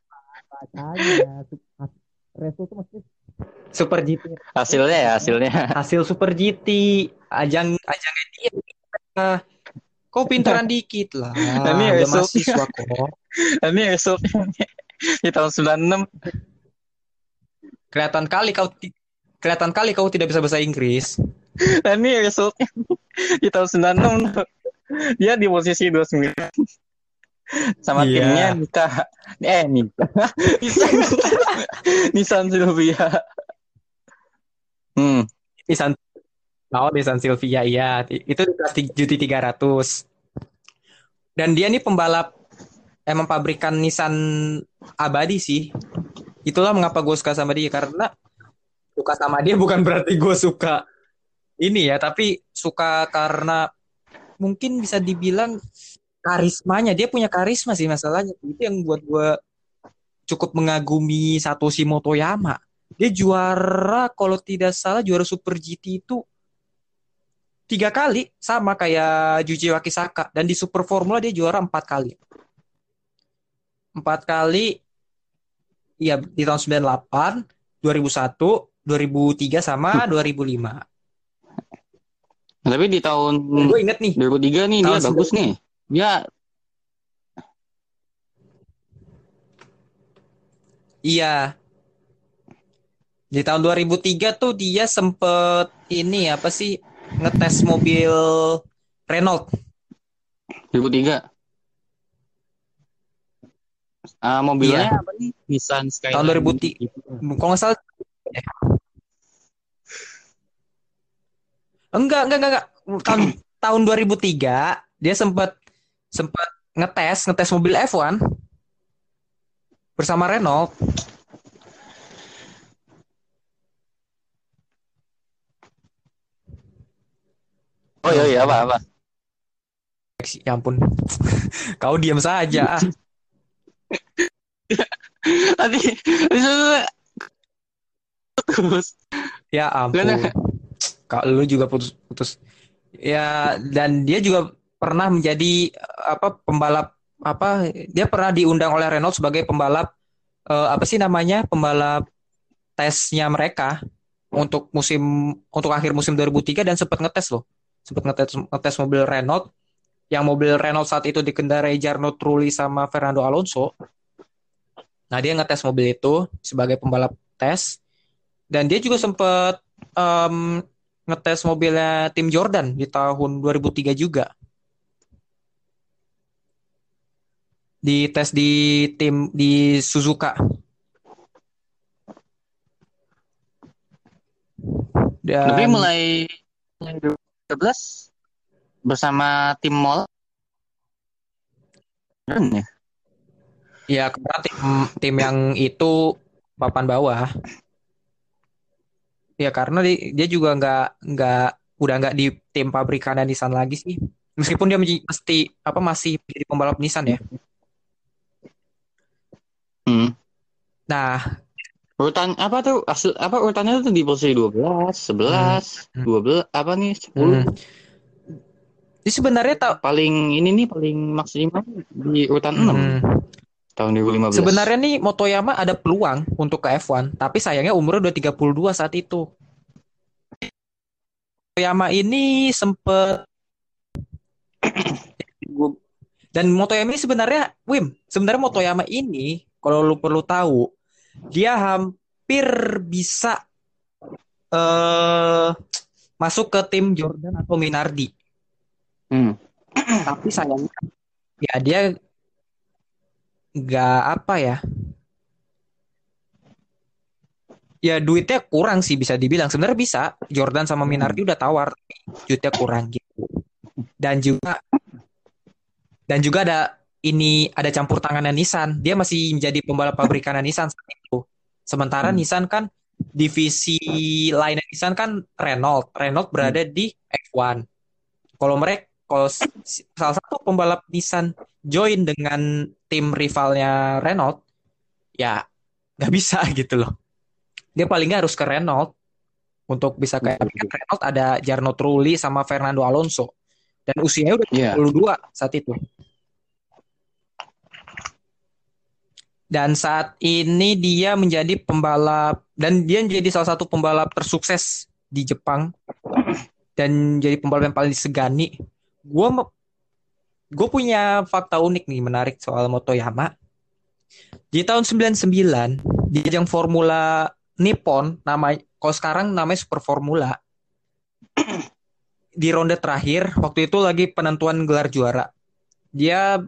bacanya. Resul tuh maksudnya Super GT. Hasilnya ya hasilnya. Hasil Super GT, ajang ajangnya dia. Ah, Kok pintaran dikit lah. Ini Udah result. mahasiswa kok. Ini resultnya di tahun 96 Kelihatan kali kau kelihatan kali kau tidak bisa bahasa Inggris. Dan ini resultnya di tahun 96 dia di posisi 29 sama Iya. timnya Nika. Eh Nika. Nissan. Nissan Silvia. Hmm. Nissan. Oh, Nissan Silvia iya, itu GT 300. Dan dia nih pembalap emang pabrikan Nissan abadi sih. Itulah mengapa gue suka sama dia karena suka sama dia bukan berarti gue suka ini ya, tapi suka karena mungkin bisa dibilang karismanya. Dia punya karisma sih masalahnya. Itu yang buat gue cukup mengagumi Satoshi Motoyama. Dia juara kalau tidak salah juara Super GT itu tiga kali sama kayak Juji Wakisaka dan di Super Formula dia juara empat kali empat kali ya di tahun 98 2001 2003 sama 2005 tapi di tahun gue inget nih 2003 nih dia bagus nih dia iya di tahun 2003 tuh dia sempet ini apa sih ngetes mobil Renault 2003 Ah, mobilnya Iya. apa nih? Nissan Skyline. Tahun 2003. gitu. kalau nggak salah Enggak, enggak, enggak, enggak. Tahun tahun 2003 dia sempat sempat ngetes ngetes mobil F1 bersama Renault. Oh iya iya apa apa. Ya ampun. Kau diam saja. Tadi terus Ya ampun. Kak lu juga putus putus. Ya dan dia juga pernah menjadi eh, apa pembalap apa dia pernah diundang oleh Renault sebagai pembalap eh, apa sih namanya pembalap tesnya mereka untuk musim untuk akhir musim 2003 dan sempat ngetes loh. Sempat ngetes ngetes mobil Renault yang mobil Renault saat itu dikendarai Jarno Trulli sama Fernando Alonso. Nah dia ngetes mobil itu sebagai pembalap tes. Dan dia juga sempat em, ngetes mobilnya tim Jordan di tahun 2003 juga di tes di tim di Suzuka. Dan Tapi mulai mulai 2013 bersama tim Mall. Ya? ya karena tim tim yang itu papan bawah. Ya karena di- dia juga nggak nggak udah nggak di tim pabrikan Nissan lagi sih. Meskipun dia mesti apa masih jadi pembalap Nissan ya. Hmm. Nah, Urutan apa tuh? Asli, apa urutannya tuh di posisi 12, 11, Hmm. 12, apa nih? 10. hmm. Jadi sebenarnya tak Paling ini nih paling maksimal di urutan 6 hmm. tahun 2015. Sebenarnya nih Motoyama ada peluang untuk ke F1, tapi sayangnya umurnya udah 32 saat itu. Motoyama ini sempet dan Motoyama ini sebenarnya Wim, sebenarnya Motoyama ini kalau lu perlu tahu, dia hampir bisa eh masuk ke tim Jordan atau Minardi. Hmm. Tapi sayangnya ya dia nggak apa ya ya duitnya kurang sih bisa dibilang sebenarnya bisa Jordan sama Minardi udah tawar duitnya kurang gitu dan juga dan juga ada ini ada campur tangannya Nissan. Dia masih menjadi pembalap pabrikan Nissan saat itu. Sementara Hmm. Nissan kan divisi lainnya Nissan kan Renault. Renault berada di F1 kalau mereka kalau salah satu pembalap Nissan join dengan tim rivalnya Renault ya nggak bisa gitu loh. Dia paling nggak harus ke Renault untuk bisa kayak tapi kan Renault ada Jarno Trulli sama Fernando Alonso. Dan usianya udah Iya. 32 saat itu dan saat ini dia menjadi pembalap dan dia menjadi salah satu pembalap tersukses di Jepang. Dan jadi pembalap yang paling disegani. Gue gue punya fakta unik nih menarik soal Motoyama. Di tahun 99 di ajang Formula Nippon nama kalau sekarang namanya Super Formula. Di ronde terakhir waktu itu lagi penentuan gelar juara. Dia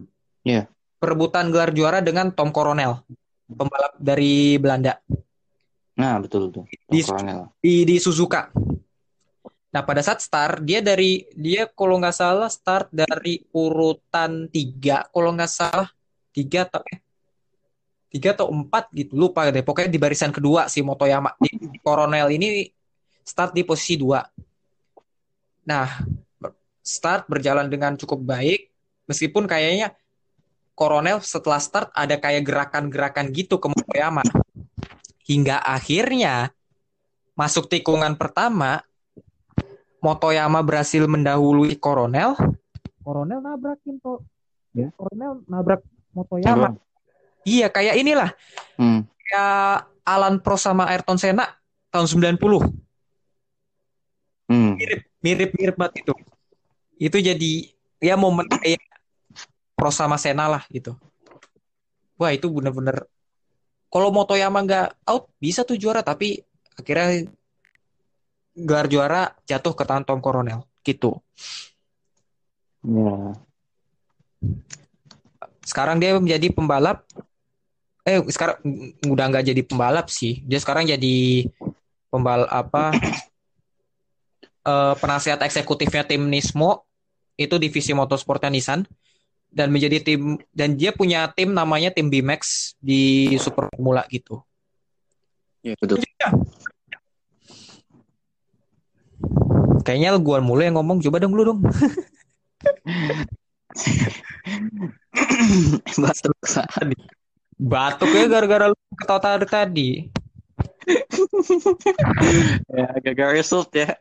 Iya. Perebutan gelar juara dengan Tom Coronel pembalap dari Belanda Nah, betul tuh. Di- Coronel. di di Suzuka. Nah pada saat start dia dari dia kalau nggak salah start dari urutan tiga kalau nggak salah tiga atau eh tiga atau empat gitu lupa deh pokoknya di barisan kedua si Motoyama di, di Coronel ini start di posisi dua. Nah start berjalan dengan cukup baik meskipun kayaknya Coronel setelah start ada kayak gerakan-gerakan gitu ke Motoyama hingga akhirnya masuk tikungan pertama Motoyama berhasil mendahului Coronel. Coronel nabrakin tuh. Ya. Coronel nabrak Motoyama. Iya, kayak inilah. Hmm. Kayak Alan Prost sama Ayrton Senna tahun 90. Hmm. Mirip, mirip, mirip banget itu. Itu jadi ya momen kayak Prost sama Senna lah gitu. Wah, itu bener-bener kalau Motoyama nggak out bisa tuh juara tapi akhirnya gelar juara jatuh ke tangan Tom Coronel gitu. Ya. sekarang dia menjadi pembalap eh sekarang udah nggak jadi pembalap sih dia sekarang jadi pembalap apa eh, penasihat eksekutifnya tim Nismo itu divisi motorsportnya Nissan dan menjadi tim dan dia punya tim namanya tim BMX di Super Formula gitu. Iya betul. Kayaknya gua mulu yang ngomong, coba dong lu dong. Batuk tadi. Batuk ya gara-gara lu ketawa tadi tadi. Ya, gagal result ya.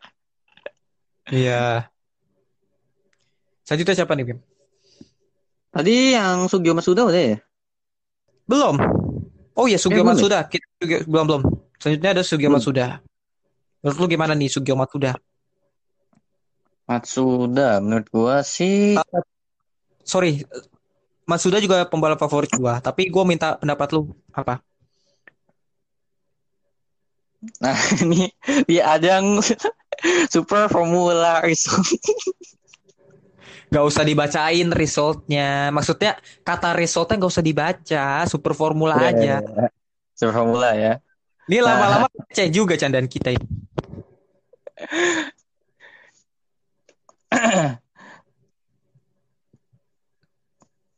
Iya. Selanjutnya siapa nih, Bim? Tadi yang Sugio Masuda udah ya? Belum. Oh iya, Sugio Eh, ya? Matsuda. Kita juga belum belum. Selanjutnya ada Sugio Belum. Matsuda. Menurut lu gimana nih Sugio Matsuda? Matsuda, menurut gua sih Sorry, Matsuda juga pembalap favorit gua, tapi gua minta pendapat lu apa? Nah, ini di ajang Super Formula Result. Gak usah dibacain resultnya. Maksudnya kata resultnya gak usah dibaca, super formula aja. Super Formula ya. Ini lama-lama cek juga candaan kita ini.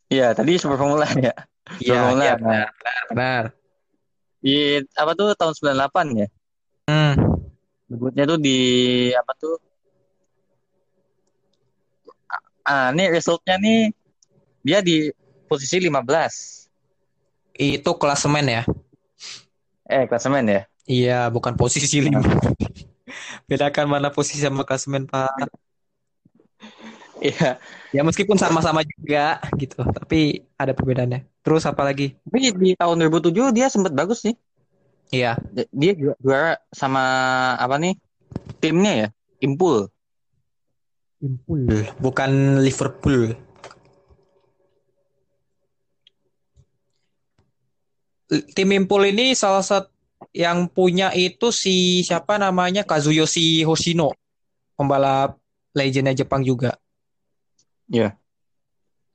Iya, tadi Super Formula ya. Iya, iya, benar, benar, benar. Di apa tuh tahun 98 ya? Hmm. Debutnya tuh di apa tuh? Ah, ini resultnya nih dia di posisi 15. Itu klasemen ya. Eh, klasemen ya. Iya, bukan posisi lima. Bedakan mana posisi sama klasemen, Pak. Iya. Ya meskipun sama-sama juga gitu, tapi ada perbedaannya. Terus apa lagi? Tapi di tahun 2007 dia sempat bagus nih. Iya, Dia juga juara sama apa nih? Timnya ya, Impul. Liverpool, bukan Liverpool. Tim Impul ini salah satu yang punya itu si siapa namanya Kazuyoshi Hoshino, pembalap legendnya Jepang juga. Iya.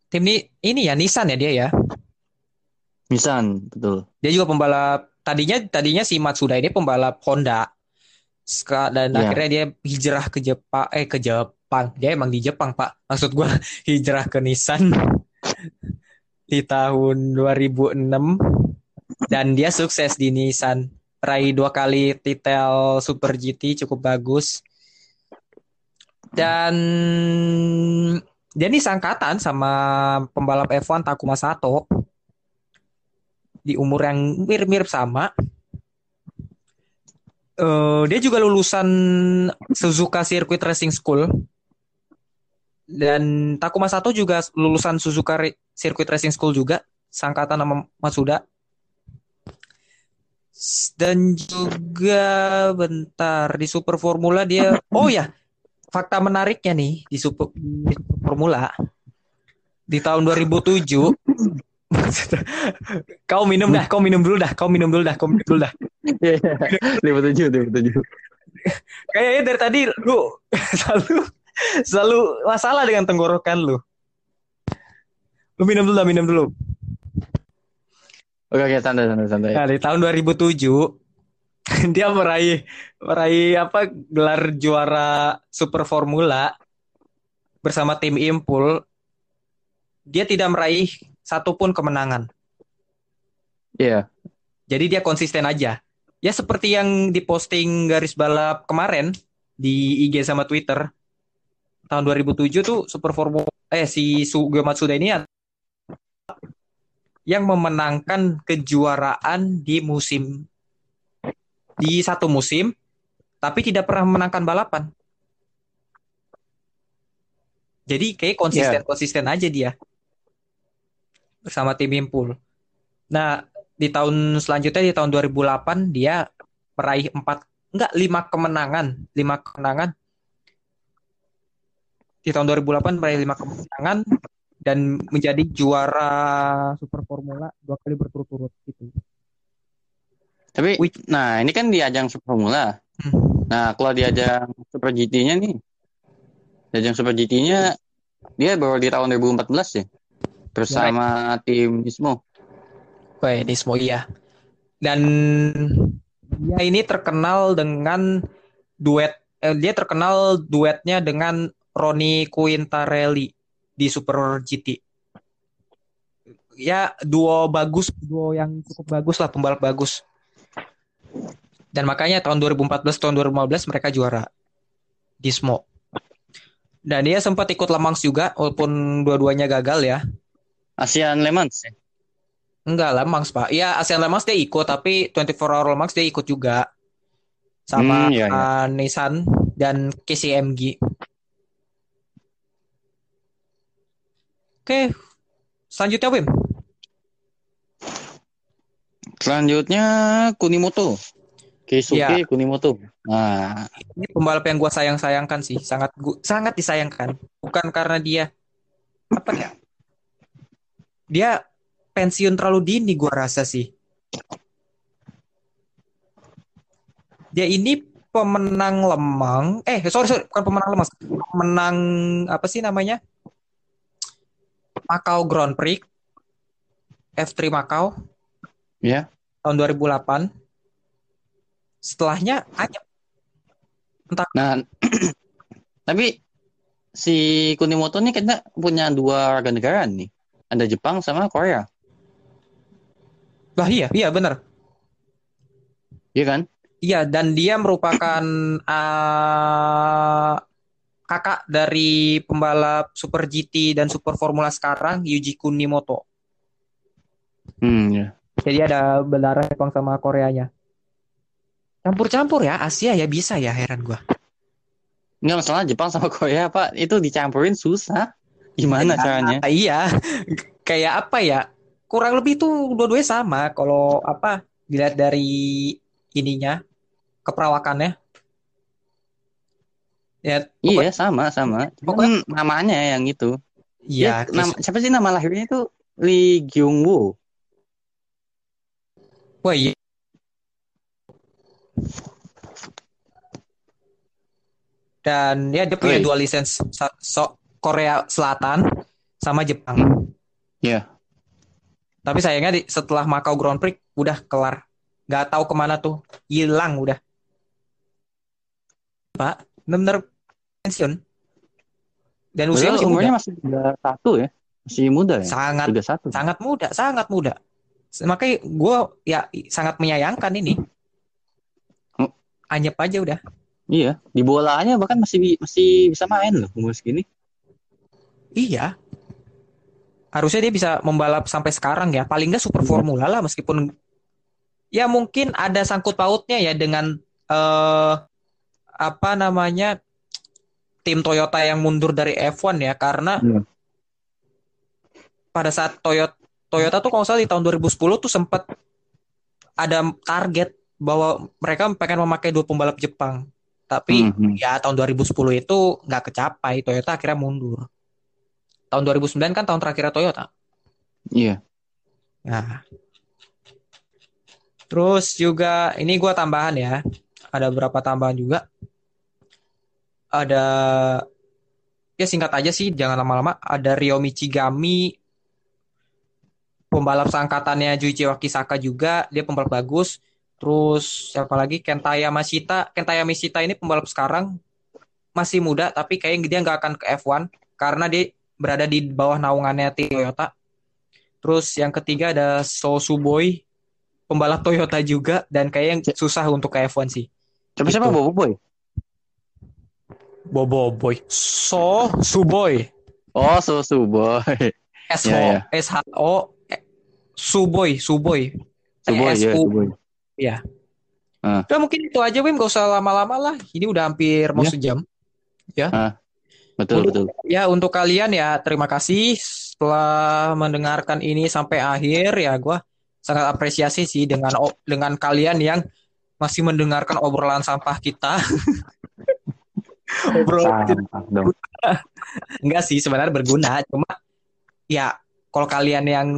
Tim ini ini ya Nissan ya dia ya. Nissan, betul. Dia juga pembalap tadinya tadinya si Matsuda ini pembalap Honda. Dan Iya. akhirnya dia hijrah ke Jepang eh ke Jepang. Dia emang di Jepang, Pak. Maksud gua hijrah ke Nissan di tahun 2006 dan dia sukses di Nissan. Raih dua kali titel Super GT cukup bagus. Dan dia ini sangkatan sama pembalap F1 Takuma Sato di umur yang mirip-mirip sama. Eh, dia juga lulusan Suzuka Circuit Racing School. Dan Takuma Sato juga lulusan Suzuka Circuit Racing School juga, sangkatan sama Matsuda. Dan juga bentar di Super Formula dia oh ya, fakta menariknya nih di Super, di Super Formula di tahun 2007 kau minum dah, kau minum dulu dah, kau minum dulu dah, kau minum dulu dah. Iya. 2007, 2007. Kayaknya dari tadi lu selalu selalu masalah dengan tenggorokan lu. Lu minum dulu minum dulu. Oke, oke, santai, santai, santai. Nah, di tahun 2007 dia meraih meraih apa gelar juara Super Formula bersama tim Impul. Dia tidak meraih satupun kemenangan. Iya. Jadi dia konsisten aja. Ya seperti yang diposting garis balap kemarin di IG sama Twitter. Tahun 2007 tuh Super Formula eh si Sugio Matsuda ini yang memenangkan kejuaraan di musim di satu musim tapi tidak pernah memenangkan balapan. Jadi kayak konsisten-konsisten aja dia bersama tim Impul. Nah, di tahun selanjutnya di tahun 2008 dia meraih empat enggak lima kemenangan, lima kemenangan. Di tahun 2008 meraih lima kemenangan dan menjadi juara Super Formula dua kali berturut-turut gitu. Tapi, Wih. nah ini kan di ajang Super Formula. Hmm. Nah, kalau di ajang Super GT-nya nih, di ajang Super GT-nya dia baru di tahun 2014 ya, bersama tim Nismo. Wah, Nismo iya. Dan dia ini terkenal dengan duet eh, dia terkenal duetnya dengan Roni Quintarelli di Super GT. Ya duo bagus, duo yang cukup bagus lah pembalap bagus. Dan makanya tahun 2014 tahun 2015 mereka juara di Smo. Dan dia sempat ikut Le Mans juga walaupun dua-duanya gagal ya. ASEAN Le Mans ya? Enggak Le Mans, Pak. Iya, ASEAN Le Mans dia ikut tapi 24 Hour Le Mans dia ikut juga. Sama Hmm, iya, iya. uh, Nissan dan KCMG. Oke. Selanjutnya Wim. Selanjutnya Kunimoto. Keisuke Iya. Kunimoto. Nah, Ini pembalap yang gua sayang-sayangkan sih, sangat gua, sangat disayangkan. Bukan karena dia apa ya? Dia pensiun terlalu dini gua rasa sih. Dia ini pemenang lemang, eh sorry sorry bukan pemenang lemang, pemenang apa sih namanya? Macau Grand Prix F3 Macau ya. tahun 2008. Setelahnya anyep. Nah, tapi si Kunimoto ini kayaknya punya dua warga negara nih. Ada Jepang sama Korea. Lah iya, iya benar. Iya kan? Iya, dan dia merupakan uh, kakak dari pembalap Super GT dan Super Formula sekarang, Yuji Kunimoto. Hmm, ya. Jadi ada berdarah Jepang sama Koreanya. Campur-campur ya, Asia ya bisa ya, heran gua. Enggak masalah Jepang sama Korea, Pak. Itu dicampurin susah. Gimana caranya? Ah, iya, kayak apa ya? Kurang lebih tuh dua-duanya sama. Kalau apa dilihat dari ininya, keperawakannya. Ya, Iya, sama, sama. Cuman namanya yang itu. iya, nama- siapa sih nama lahirnya itu? Lee Gyung Woo. Wah iya. Dan ya dia punya Wih. dua lisensi so, Korea Selatan sama Jepang. Iya. Tapi sayangnya di, setelah Macau Grand Prix udah kelar. Gak tahu ke mana tuh. Hilang udah. Pak, bener-bener pensiun. Dan usianya masih muda. masih satu ya. Masih muda ya. Sangat Tiga satu. sangat muda, sangat muda. Makanya gue ya sangat menyayangkan ini. Hmm. Anyep aja udah. Iya. Di bolanya bahkan masih masih bisa main loh umur segini. Iya. Harusnya dia bisa membalap sampai sekarang ya. Paling nggak super Iya. formula lah meskipun ya mungkin ada sangkut pautnya ya dengan eh apa namanya tim Toyota yang mundur dari F1 ya karena Iya. pada saat Toyota Toyota tuh kalau salah di tahun 2010 tuh sempat ada target bahwa mereka pengen memakai dua pembalap Jepang. Tapi Mhm. ya tahun 2010 itu nggak kecapai. Toyota akhirnya mundur. Tahun 2009 kan tahun terakhir Toyota. Iya. Nah. Terus juga ini gua tambahan ya. Ada beberapa tambahan juga. Ada ya singkat aja sih, jangan lama-lama. Ada Ryo Michigami pembalap seangkatannya Juichi Wakisaka juga, dia pembalap bagus. Terus siapa lagi? Kentaya Mashita. Kentaya Mashita ini pembalap sekarang masih muda tapi kayaknya dia nggak akan ke F1 karena dia berada di bawah naungannya Toyota. Terus yang ketiga ada So Suboi, pembalap Toyota juga dan kayaknya susah untuk ke F1 sih. Siapa siapa Gitu. Bobo Boy? Bobo Boy. So Suboi. Oh, Susu Boy. S iya. S H O eh, Suboi, Suboi. Suboy Eh, ya, SU. Suboy. Udah mungkin itu aja Wim, gak usah lama-lama lah. Ini udah hampir mau Iya. sejam. Betul, Untuk- betul. Ya untuk kalian ya terima kasih setelah mendengarkan ini sampai akhir ya gua sangat apresiasi sih dengan o- dengan kalian yang masih mendengarkan obrolan sampah kita. dong. enggak sih sebenarnya berguna cuma ya kalau kalian yang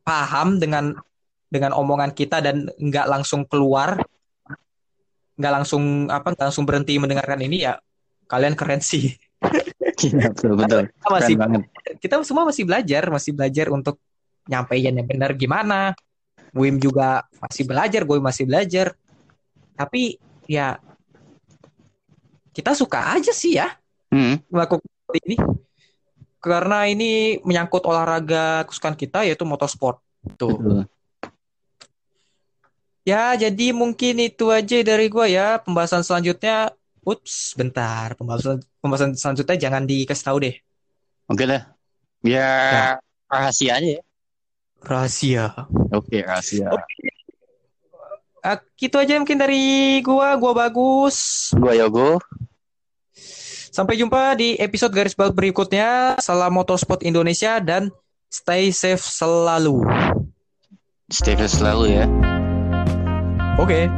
paham dengan dengan omongan kita dan nggak langsung keluar nggak langsung apa nggak langsung berhenti mendengarkan ini ya kalian keren sih Iya, betul, betul. kita masih Keren banget. kita semua masih belajar, masih belajar untuk nyampaikan yang benar gimana. Wim juga masih belajar, gue masih belajar. Tapi ya kita suka aja sih ya Hmm. melakukan ini karena ini menyangkut olahraga kesukaan kita yaitu motorsport. Tuh. Betul. Ya, jadi mungkin itu aja dari gua ya. Pembahasan selanjutnya, ups, bentar. Pembahasan pembahasan selanjutnya jangan dikasih tahu deh. Oke lah. Biar rahasia aja ya. Rahasia. Oke, rahasia. Ah, gitu aja mungkin dari gua, gua bagus. Gua Yogo. Sampai jumpa di episode garis balap berikutnya. Salam motorsport Indonesia dan stay safe selalu. Stay safe selalu ya. Oke.